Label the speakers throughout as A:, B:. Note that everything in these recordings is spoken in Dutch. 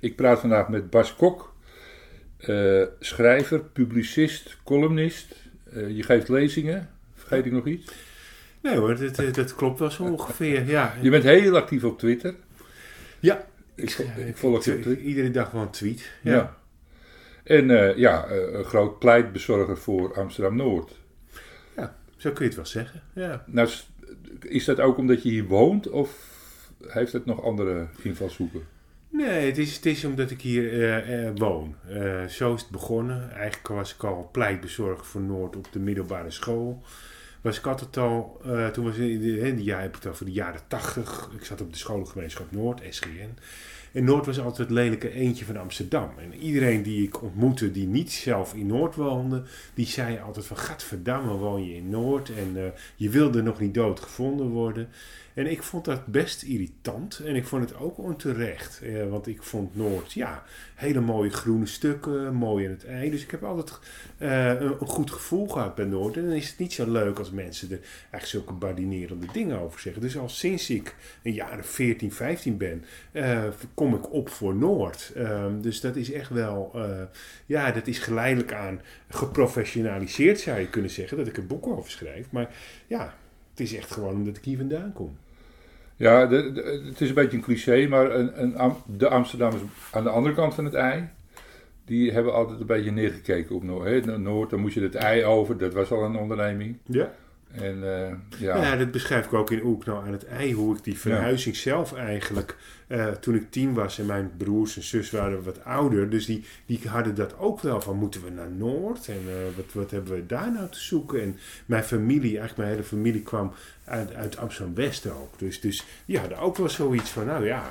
A: Ik praat vandaag met Bas Kok, eh, schrijver, publicist, columnist. Eh, je geeft lezingen. Vergeet ik nog iets?
B: Nee hoor, dat, dat, dat klopt wel zo ongeveer. Ja.
A: Je bent heel actief op Twitter.
B: Ja.
A: Ik, ik volg je op Twitter.
B: Iedere dag wel een tweet. Ja.
A: Ja. En eh, ja, eh, een groot pleitbezorger voor Amsterdam-Noord.
B: Zo kun je het wel zeggen. Ja.
A: Nou, is dat ook omdat je hier woont of heeft het nog andere invalshoeken?
B: Nee, het is, het is omdat ik hier eh, eh, woon. Eh, zo is het begonnen. Eigenlijk was ik al pleitbezorger voor Noord op de middelbare school. Was ik altijd al, toen was in de, in de jaar, heb ik het over de jaren tachtig. Ik zat op de scholengemeenschap Noord, SGN. En Noord was altijd het lelijke eentje van Amsterdam. En iedereen die ik ontmoette die niet zelf in Noord woonde, die zei altijd van, gadverdamme woon je in Noord en je wilde nog niet dood gevonden worden. En ik vond dat best irritant en ik vond het ook onterecht. Eh, want ik vond Noord, ja, hele mooie groene stukken, mooi in het ei. Dus ik heb altijd eh, een, een goed gevoel gehad bij Noord. En dan is het niet zo leuk als mensen er eigenlijk zulke badinerende dingen over zeggen. Dus al sinds ik een jaar of 14, 15 ben, eh, kom ik op voor Noord. Ehm, dus dat is echt wel, eh, ja, dat is geleidelijk aan geprofessionaliseerd zou je kunnen zeggen. Dat ik er boek over schrijf. Maar ja, het is echt gewoon omdat ik hier vandaan kom.
A: Ja, het is een beetje een cliché, maar een, een, de Amsterdammers aan de andere kant van het ei, die hebben altijd een beetje neergekeken op Noord. Noord, dan moest je het ei over, dat was al een onderneming.
B: Ja.
A: En eh,
B: Ja.
A: ja,
B: dat beschrijf ik ook in Oekno aan het ei. Hoe ik die verhuizing zelf eigenlijk, eh, toen ik tien was en mijn broers en zus waren wat ouder. Dus die, die hadden dat ook wel van, moeten we naar Noord? En eh, wat, wat hebben we daar nou te zoeken? En mijn familie, eigenlijk mijn hele familie kwam uit, uit Amsterdam-West ook. Dus, dus die hadden ook wel zoiets van, nou ja...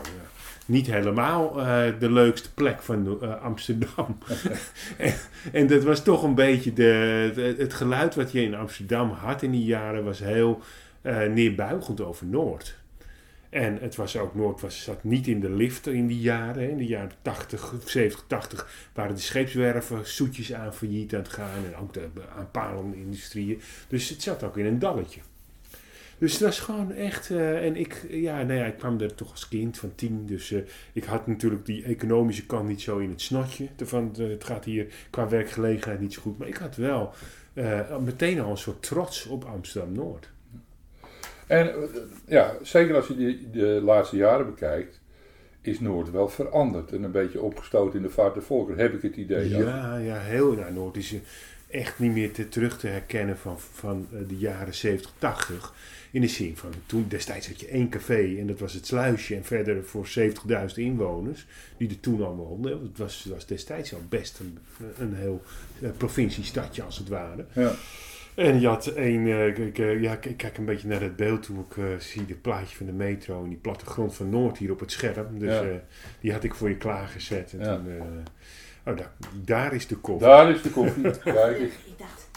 B: niet helemaal eh, de leukste plek van eh, Amsterdam. en, en dat was toch een beetje de, de- het geluid wat je in Amsterdam had in die jaren was heel eh, neerbuigend over Noord. En het was ook, Noord was, zat niet in de lift in die jaren. hè. In de jaren 80, 70, 80 waren de scheepswerven zoetjes aan failliet aan het gaan. En ook de aanpalende industrieën. Dus het zat ook in een dalletje. Dus het was gewoon echt. eh, en ik, ja, nou ja, ik kwam er toch als kind van tien. Dus eh, ik had natuurlijk die economische kant niet zo in het snotje. Van, het gaat hier qua werkgelegenheid niet zo goed. Maar ik had wel eh, meteen al een soort trots op Amsterdam Noord.
A: en ja, zeker als je die, de laatste jaren bekijkt, is Noord wel veranderd en een beetje opgestoten in de vaart der volkeren, heb ik het idee.
B: Ja, ja, heel. Nou, Noord is echt niet meer te, terug te herkennen van, van eh, de jaren 70, 80. In de zin van, toen destijds had je één café en dat was het Sluisje. En verder voor 70.000 inwoners, die er toen al woonden. Het was, was destijds al best een, een heel eh, provinciestadje als het ware.
A: Ja.
B: En je had één, ik, eh, ja, ik kijk een beetje naar het beeld toen ik zie het plaatje van de metro en die plattegrond van Noord hier op het scherm. Dus
A: Ja.
B: die had ik voor je klaargezet. En
A: Ja.
B: toen, oh, daar, daar is de koffie.
A: Daar is de koffie. Kijk, ik,
C: dacht,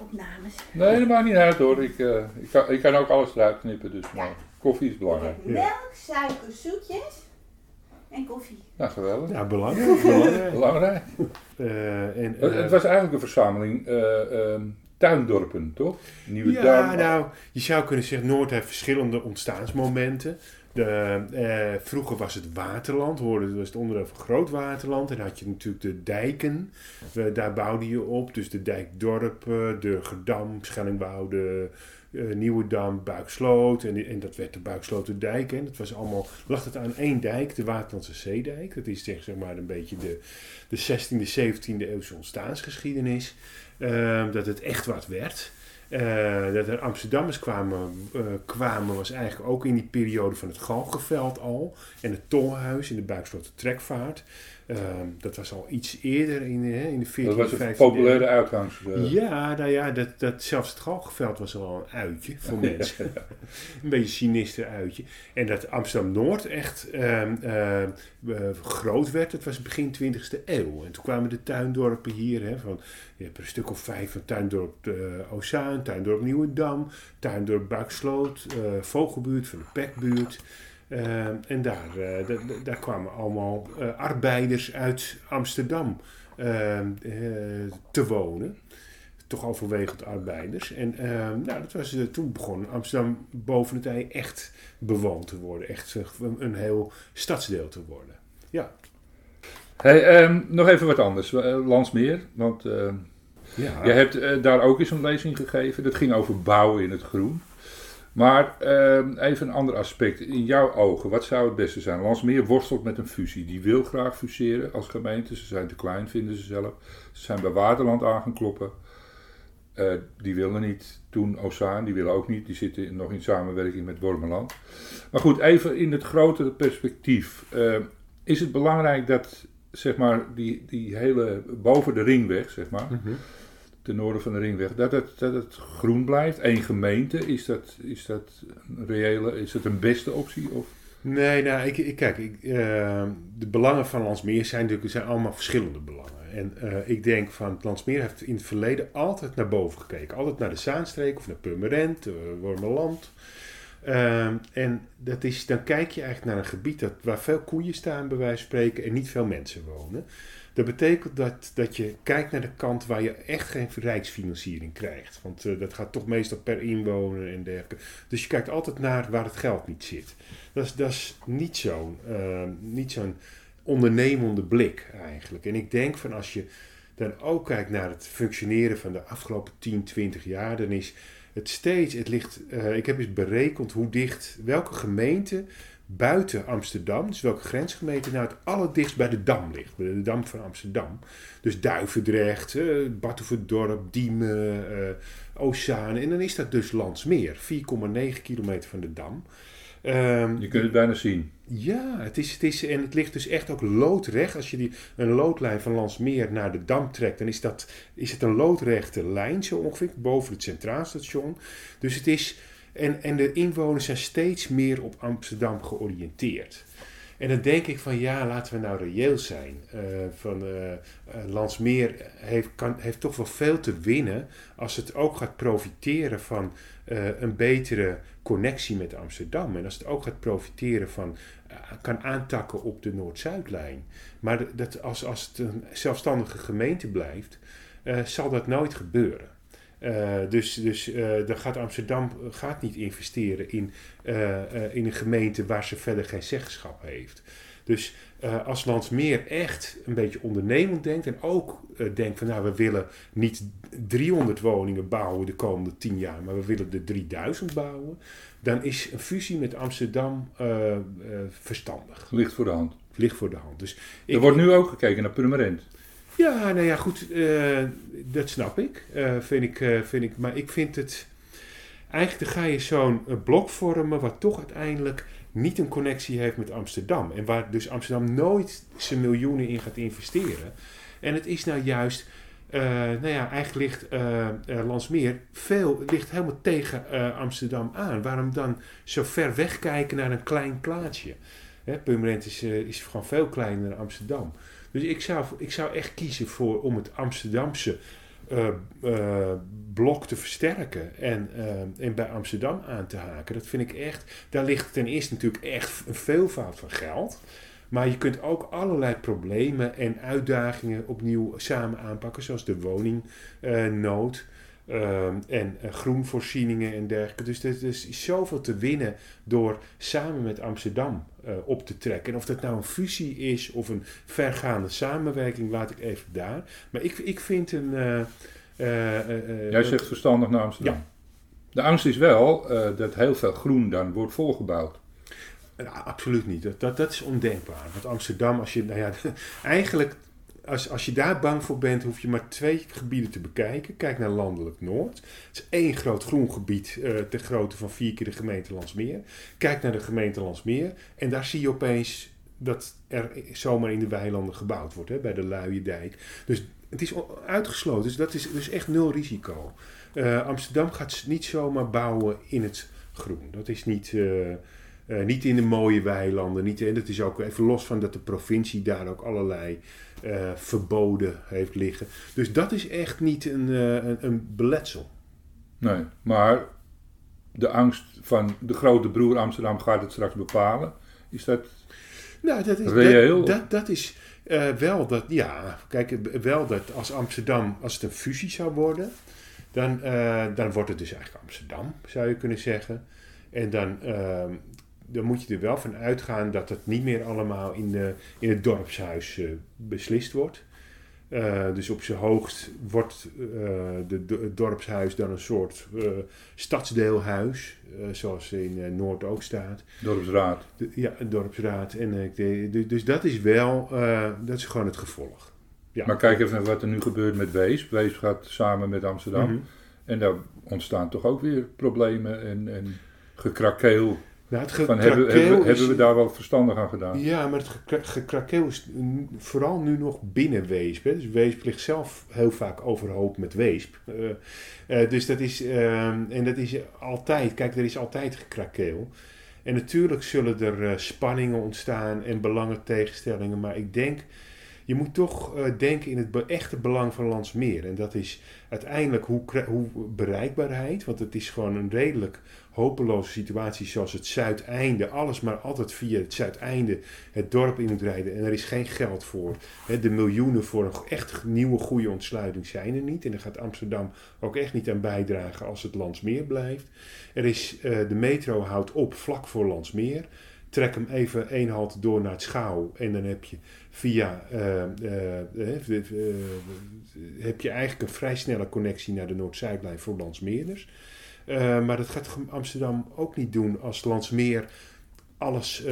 C: opnames.
A: nee, dat maakt niet uit hoor. Ik, eh, ik, kan, ik kan ook alles eruit knippen, dus maar koffie is belangrijk.
C: Melk, suiker, zoetjes en koffie.
A: Nou, geweldig.
B: Ja, belangrijk. belangrijk.
A: Belangrijk.
B: Eh, en,
A: Het,
B: eh,
A: het was eigenlijk een verzameling eh, ehm, tuindorpen, toch? Nieuwe
B: ja, nou, je zou kunnen zeggen, Noord heeft verschillende ontstaansmomenten. De, eh, vroeger was het waterland, hoorde, was het onderdeel van Groot Waterland. En had je natuurlijk de dijken, Eh, daar bouwde je op. Dus de dijkdorp, eh, Durgerdam, Schellingwoude, eh Nieuwedam, Buiksloot. En, en dat werd de Buiksloterdijk. En dat was allemaal, lag het aan één dijk, de Waterlandse Zeedijk. Dat is zeg, zeg maar een beetje de, de 16e, 17e eeuwse ontstaansgeschiedenis. Eh, dat het echt wat werd. Eh, dat er Amsterdammers kwamen, eh, kwamen was eigenlijk ook in die periode van het Galgenveld al. En het Tolhuis in de Buiksloter Trekvaart. Eh, dat was al iets eerder in, hè, in de 14e,
A: Dat was een
B: 15e
A: populaire uitgangs...
B: ja, nou ja, dat, dat, zelfs het Galgenveld was al een uitje voor mensen. een beetje sinister uitje. En dat Amsterdam-Noord echt ehm, ehm, eh, groot werd, dat was begin 20e eeuw. En toen kwamen de tuindorpen hier, hè, van, je hebt er een stuk of vijf van tuindorp uh, Ozaan, tuindorp Nieuwedam, tuindorp Buiksloot, eh, Vogelbuurt van de Pekbuurt. Uh, en daar, uh, da- da- daar kwamen allemaal uh, arbeiders uit Amsterdam uh, te wonen. Toch overwegend arbeiders. En nou, dat was, toen begon Amsterdam boven het ei echt bewoond te worden. Echt een, heel stadsdeel te worden. Ja.
A: Hey, ehm, nog even wat anders. Uh, Landsmeer, want uh, ja. je hebt uh, daar ook eens een lezing gegeven. Dat ging over bouwen in het groen. Maar ehm, even een ander aspect. In jouw ogen, wat zou het beste zijn? Landsmeer worstelt met een fusie. Die wil graag fuseren als gemeente. Ze zijn te klein, vinden ze zelf. Ze zijn bij Waterland aangekloppen. Uh, die willen niet. Toen Ozaan, die willen ook niet. Die zitten nog in samenwerking met Wormeland. Maar goed, even in het grotere perspectief. Uh, is het belangrijk dat, zeg maar, die, die hele, boven de ringweg, zeg maar, mm -hmm. ten noorden van de ringweg, dat het, dat het groen blijft? Eén gemeente, is dat, is dat een reële, is dat een beste optie? Of?
B: Nee, nou, ik, ik kijk, ik, uh, de belangen van Landsmeer zijn natuurlijk zijn allemaal verschillende belangen. En uh, ik denk van het Landsmeer heeft in het verleden altijd naar boven gekeken. Altijd naar de Zaanstreek of naar Purmerend, uh, Wormerland. Uh, en dat is, dan kijk je eigenlijk naar een gebied dat, waar veel koeien staan, bij wijze van spreken, en niet veel mensen wonen. Dat betekent dat, dat je kijkt naar de kant waar je echt geen rijksfinanciering krijgt. Want uh, dat gaat toch meestal per inwoner en dergelijke. Dus je kijkt altijd naar waar het geld niet zit. Dat is, dat is niet zo'n uh, niet zo'n ondernemende blik eigenlijk. En ik denk van als je dan ook kijkt naar het functioneren van de afgelopen 10, 20 jaar, dan is het steeds, het ligt, uh, ik heb eens berekend hoe dicht, welke gemeente buiten Amsterdam, dus welke grensgemeente nou het allerdichtst bij de Dam ligt, bij de Dam van Amsterdam. Dus Duivendrecht, uh, Diemen, uh, Oceaan en dan is dat dus Landsmeer, 4,9 kilometer van de Dam.
A: Um, je kunt het bijna zien.
B: Ja, het is, het is, en het ligt dus echt ook loodrecht. Als je die, een loodlijn van Landsmeer naar de Dam trekt, dan is, dat, is het een loodrechte lijn zo ongeveer, boven het Centraal Station. Dus het is, en, en de inwoners zijn steeds meer op Amsterdam georiënteerd. En dan denk ik van ja, laten we nou reëel zijn. Uh, van uh, uh, Landsmeer heeft, kan, heeft toch wel veel te winnen als het ook gaat profiteren van een betere connectie met Amsterdam. En als het ook gaat profiteren van, kan aantakken op de Noord-Zuidlijn. Maar dat als, als het een zelfstandige gemeente blijft, zal dat nooit gebeuren. Dus dus dan gaat Amsterdam gaat niet investeren in, in een gemeente waar ze verder geen zeggenschap heeft. Dus als Landsmeer echt een beetje ondernemend denkt en ook denkt van nou we willen niet 300 woningen bouwen de komende 10 jaar, maar we willen er 3000 bouwen, dan is een fusie met Amsterdam verstandig.
A: Ligt voor de hand.
B: Ligt voor de hand. Dus
A: er wordt nu ook gekeken naar Purmerend.
B: Ja, nou ja, goed, uh, dat snap ik. Uh, vind ik, uh, vind ik. Maar ik vind het. Eigenlijk ga je zo'n blok vormen wat toch uiteindelijk niet een connectie heeft met Amsterdam. En waar dus Amsterdam nooit zijn miljoenen in gaat investeren. En het is nou juist. nou ja, eigenlijk ligt Landsmeer veel, ligt helemaal tegen Amsterdam aan. Waarom dan zo ver weg kijken naar een klein plaatsje? Purmerend is, is gewoon veel kleiner dan Amsterdam. Dus ik zou, ik zou echt kiezen voor om het Amsterdamse uh, blok te versterken en, uh, en bij Amsterdam aan te haken. Dat vind ik echt. Daar ligt ten eerste natuurlijk echt een veelvoud van geld. Maar je kunt ook allerlei problemen en uitdagingen opnieuw samen aanpakken, zoals de woningnood. Uh, en uh, groenvoorzieningen en dergelijke. Dus er is zoveel te winnen door samen met Amsterdam uh, op te trekken. En of dat nou een fusie is of een vergaande samenwerking, laat ik even daar. Maar ik, ik vind een.
A: Jij zegt verstandig naar Amsterdam. Ja. De angst is wel dat heel veel groen dan wordt volgebouwd.
B: Nou, absoluut niet. Dat, dat, dat is ondenkbaar. Want Amsterdam, als je. Nou ja, eigenlijk als, als je daar bang voor bent, hoef je maar twee gebieden te bekijken. Kijk naar Landelijk Noord. Het is één groot groen gebied uh, ter grootte van vier keer de gemeente Landsmeer. Kijk naar de gemeente Landsmeer en daar zie je opeens dat er zomaar in de weilanden gebouwd wordt, hè, bij de Luiendijk. Dus het is uitgesloten, dus dat is dus echt nul risico. Uh, Amsterdam gaat niet zomaar bouwen in het groen. Dat is niet... Uh, niet in de mooie weilanden. Niet, en dat is ook even los van dat de provincie daar ook allerlei uh, verboden heeft liggen. Dus dat is echt niet een, uh, een, een, beletsel.
A: Nee, maar de angst van de grote broer Amsterdam gaat het straks bepalen. Is dat,
B: nou, dat is,
A: reëel?
B: Dat, dat, dat is wel dat, ja, kijk, wel dat als Amsterdam, als het een fusie zou worden, dan, dan wordt het dus eigenlijk Amsterdam, zou je kunnen zeggen. En dan, ehm, dan moet je er wel van uitgaan dat het niet meer allemaal in, de, in het dorpshuis eh, beslist wordt. Eh, dus op zijn hoogst wordt eh, de, de- het dorpshuis dan een soort stadsdeelhuis, zoals in Noord ook staat.
A: Dorpsraad.
B: De- ja, een dorpsraad. En, ik denk- dus, dus dat is wel, dat is gewoon het gevolg. Ja.
A: Maar kijk even naar wat er nu gebeurt met Weesp. Weesp gaat samen met Amsterdam.
B: Mhm.
A: En daar ontstaan toch ook weer problemen en, en gekrakeel.
B: Nou, het
A: Van, hebben, hebben, we-
B: is-
A: hebben we daar wel verstandig aan gedaan?
B: Ja, maar het gekra- gekrakeel is vooral nu nog binnen Weesp. Hè. Dus Weesp ligt zelf heel vaak overhoop met Weesp. Eh, eh, dus dat is, ehm, en dat is altijd, kijk, er is altijd gekrakeel. En natuurlijk zullen er eh, spanningen ontstaan en belangentegenstellingen. Maar ik denk, je moet toch eh, denken in het echte belang van Landsmeer. En dat is uiteindelijk hoe, hoe bereikbaarheid. Want het is gewoon een redelijk hopeloze situatie zoals het Zuideinde. Alles maar altijd via het Zuideinde het dorp in moet rijden. En er is geen geld voor. De miljoenen voor een echt nieuwe goede ontsluiting zijn er niet. En daar gaat Amsterdam ook echt niet aan bijdragen als het Landsmeer blijft. Er is, eh, de metro houdt op vlak voor Landsmeer. Trek hem even één halt door naar het Schouw. En dan heb je via... eh, eh, eh, heb je eigenlijk een vrij snelle connectie naar de Noord-Zuidlijn voor Landsmeerders. Maar dat gaat Amsterdam ook niet doen als Landsmeer alles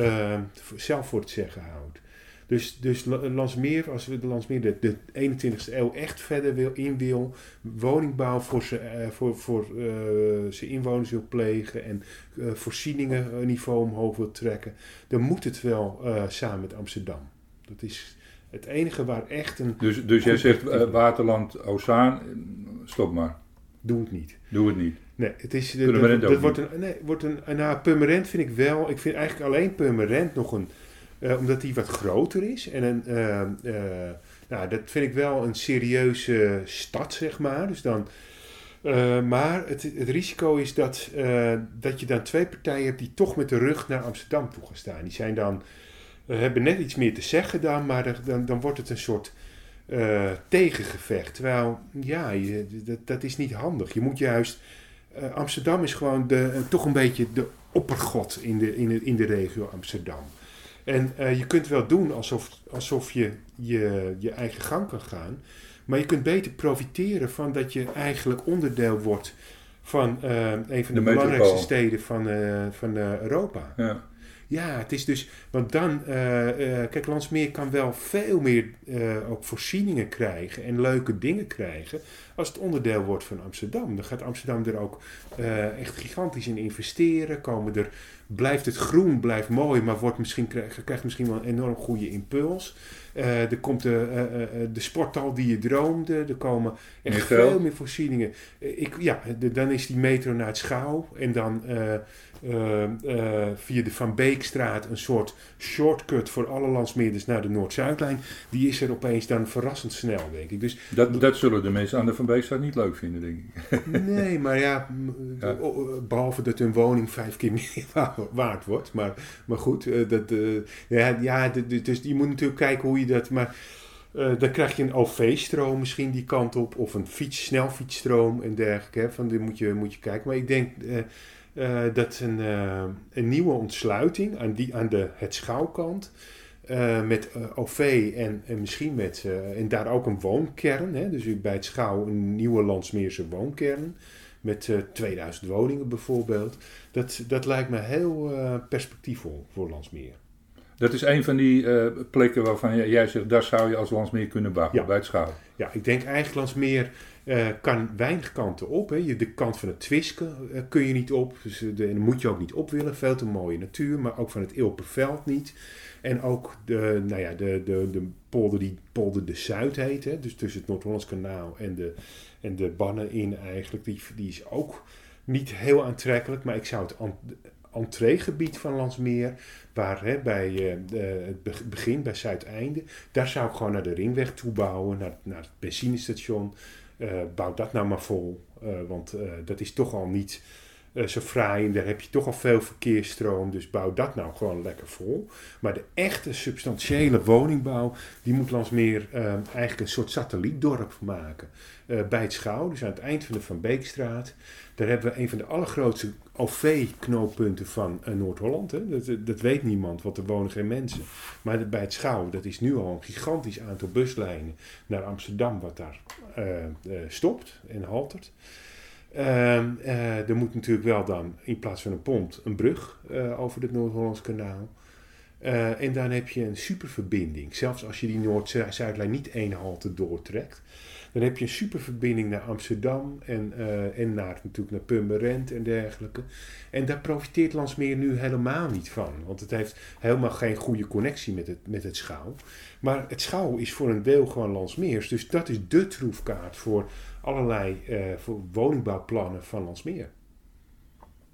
B: zelf voor het zeggen houdt. Dus, dus La- Landsmeer, als we de Landsmeer de, de 21ste eeuw echt verder wil, in wil, woningbouw voor zijn eh, voor, voor, zijn inwoners wil plegen en eh, voorzieningen niveau omhoog wil trekken, dan moet het wel samen met Amsterdam. Dat is het enige waar echt een...
A: Dus, dus jij zegt Waterland, Ozaan, stop maar.
B: Doe het niet.
A: Doe het niet.
B: Nee, het is, dat,
A: Purmerend
B: dat,
A: ook
B: wordt een, nee, wordt een, nou, Purmerend vind ik wel, ik vind eigenlijk alleen Purmerend nog een, eh, omdat die wat groter is. En een, eh, eh, nou, dat vind ik wel een serieuze stad, zeg maar. Dus dan, maar het, risico is dat, dat je dan twee partijen hebt die toch met de rug naar Amsterdam toe gaan staan. Die zijn dan, hebben net iets meer te zeggen dan, maar dan, dan wordt het een soort tegengevecht. Terwijl, ja, dat, dat is niet handig. Je moet juist Amsterdam is gewoon de, toch een beetje de oppergod in de, in de, in de regio Amsterdam. En eh, je kunt wel doen alsof, alsof je, je je eigen gang kan gaan. Maar je kunt beter profiteren van dat je eigenlijk onderdeel wordt van eh, een van de,
A: De
B: belangrijkste steden van, eh, van Europa.
A: Ja.
B: Ja, het is dus, want dan, eh, eh, kijk, Landsmeer kan wel veel meer eh, ook voorzieningen krijgen en leuke dingen krijgen als het onderdeel wordt van Amsterdam. Dan gaat Amsterdam er ook echt gigantisch in investeren. Komen er, blijft het groen, blijft mooi, maar wordt misschien, krijgt, krijgt misschien wel een enorm goede impuls. Eh, er komt de, eh, eh, eh, de sporthal die je droomde. Er komen echt
A: Meer
B: veel meer voorzieningen. Ik, ja, de- dan is die metro naar het Schouw. En dan via de Van Beekstraat een soort shortcut voor alle landsmeerders naar de Noord-Zuidlijn. Die is er opeens dan verrassend snel, denk ik. Dus
A: Dat, dat zullen de mensen aan de Van Beekstraat niet leuk vinden, denk ik.
B: nee, maar ja, m-
A: Ja.
B: o- o- behalve dat hun woning vijf keer meer wa- waard wordt. Maar, maar goed, dat, ja, ja, d- d- dus je moet natuurlijk kijken hoe je dat... Maar eh, dan krijg je een OV-stroom misschien die kant op. Of een fiets, snelfietsstroom en dergelijke. Hè, van die moet je, moet je kijken. Maar ik denk eh, eh, dat een, een nieuwe ontsluiting aan, die, aan de het schouwkant... met OV en, en misschien met, en daar ook een woonkern. Hè? Dus bij het schouw een nieuwe Landsmeerse woonkern. Met eh 2000 woningen bijvoorbeeld. Dat, dat lijkt me heel perspectiefvol voor Landsmeer.
A: Dat is een van die eh, plekken waarvan jij- zegt, daar zou je als Landsmeer kunnen bouwen,
B: Ja.
A: bij het schouw.
B: Ja, ik denk eigenlijk Landsmeer eh, kan weinig kanten op. Hè. De kant van het Twiske eh, kun je niet op. Dus de, en moet je ook niet op willen. Veel te mooie natuur. Maar ook van het Ilperveld niet. En ook de, nou ja, de, de, de polder die polder de Zuid heet. Hè. Dus tussen het Noord-Hollands kanaal en de, en de Bannen in eigenlijk. Die, die is ook niet heel aantrekkelijk. Maar ik zou het entreegebied van Landsmeer, waar hè, bij eh, het be- begin, bij Zuideinde, daar zou ik gewoon naar de ringweg toe bouwen, naar, naar het benzinestation. Eh, bouw dat nou maar vol, eh, want dat is toch al niet zo fraai en daar heb je toch al veel verkeersstroom, dus bouw dat nou gewoon lekker vol. Maar de echte substantiële woningbouw, die moet Landsmeer eigenlijk een soort satellietdorp maken. Bij het Schouw, dus aan het eind van de Van Beekstraat. Daar hebben we een van de allergrootste OV-knooppunten van uh, Noord-Holland. Dat, dat, weet niemand, want er wonen geen mensen. Maar bij het Schouw, dat is nu al een gigantisch aantal buslijnen naar Amsterdam, wat daar stopt en haltert. Uh, er moet natuurlijk wel dan in plaats van een pont een brug over het Noord-Hollands kanaal. En dan heb je een superverbinding. Zelfs als je die Noord-Zuidlijn niet één halte doortrekt. Dan heb je een superverbinding naar Amsterdam en, en naar, natuurlijk naar Purmerend en dergelijke. En daar profiteert Landsmeer nu helemaal niet van. Want het heeft helemaal geen goede connectie met het, met het schouw. Maar het schouw is voor een deel gewoon Landsmeers. Dus dat is de troefkaart voor allerlei uh, voor woningbouwplannen van Landsmeer.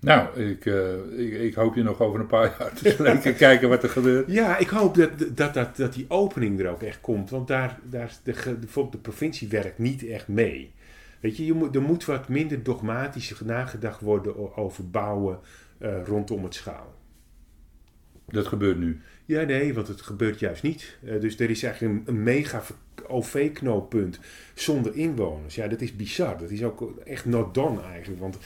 A: Nou, ik, uh, ik, ik, hoop je nog over een paar jaar te spreken, kijken wat er gebeurt.
B: Ja, ik hoop dat, dat, dat, dat die opening er ook echt komt. Want daar, daar de, de, de provincie werkt niet echt mee. Weet je, je moet, er moet wat minder dogmatisch nagedacht worden over bouwen uh, rondom het schouw.
A: Dat gebeurt nu?
B: Ja, nee, want het gebeurt juist niet. Uh, dus er is eigenlijk een, een mega OV-knooppunt zonder inwoners. Ja, dat is bizar. Dat is ook echt not done eigenlijk. Want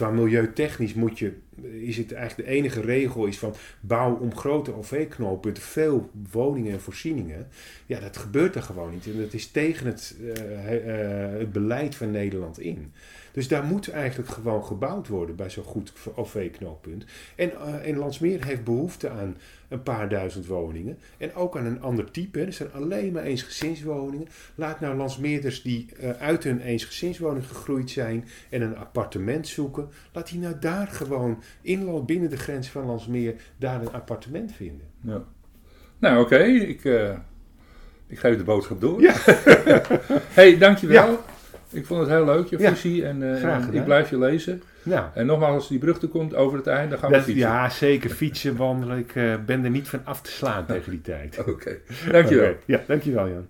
B: qua milieutechnisch moet je, is het eigenlijk de enige regel is van bouw om grote OV-knooppunten veel woningen en voorzieningen. Ja, dat gebeurt er gewoon niet. En dat is tegen het, uh, uh, het beleid van Nederland in. Dus daar moet eigenlijk gewoon gebouwd worden bij zo'n goed OV-knooppunt. En, uh, en Landsmeer heeft behoefte aan een paar duizend woningen. En ook aan een ander type. Hè. Er zijn alleen maar eensgezinswoningen. Laat nou Landsmeerders die uh, uit een eensgezinswoning gegroeid zijn en een appartement zoeken. Laat die nou daar gewoon inloop binnen de grens van Landsmeer daar een appartement vinden.
A: Ja. Nou oké, okay. ik, uh, ik geef de boodschap door.
B: Ja.
A: hey, dankjewel. Ja. Ik vond het heel leuk, je visie. En uh, ik blijf je lezen.
B: Nou.
A: En nogmaals, als die brug er komt over het eind, dan gaan we
B: dat,
A: fietsen.
B: Ja, zeker. Fietsen, wandelen. Ik uh, ben er niet van af te slaan tegen die tijd.
A: Oké, okay. dankjewel.
B: Okay. Ja, dankjewel Jan.